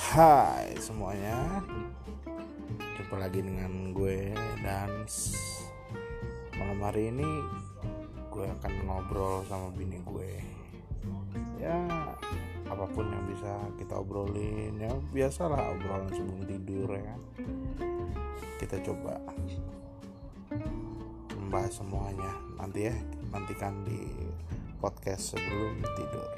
Hai semuanya. Jumpa lagi dengan gue Dan Malam hari ini Gue akan ngobrol sama bini gue. Ya Apa pun yang bisa kita obrolin Ya biasalah obrolan sebelum tidur ya kan? Kita coba Membahas semuanya Nanti ya Nantikan di podcast sebelum tidur.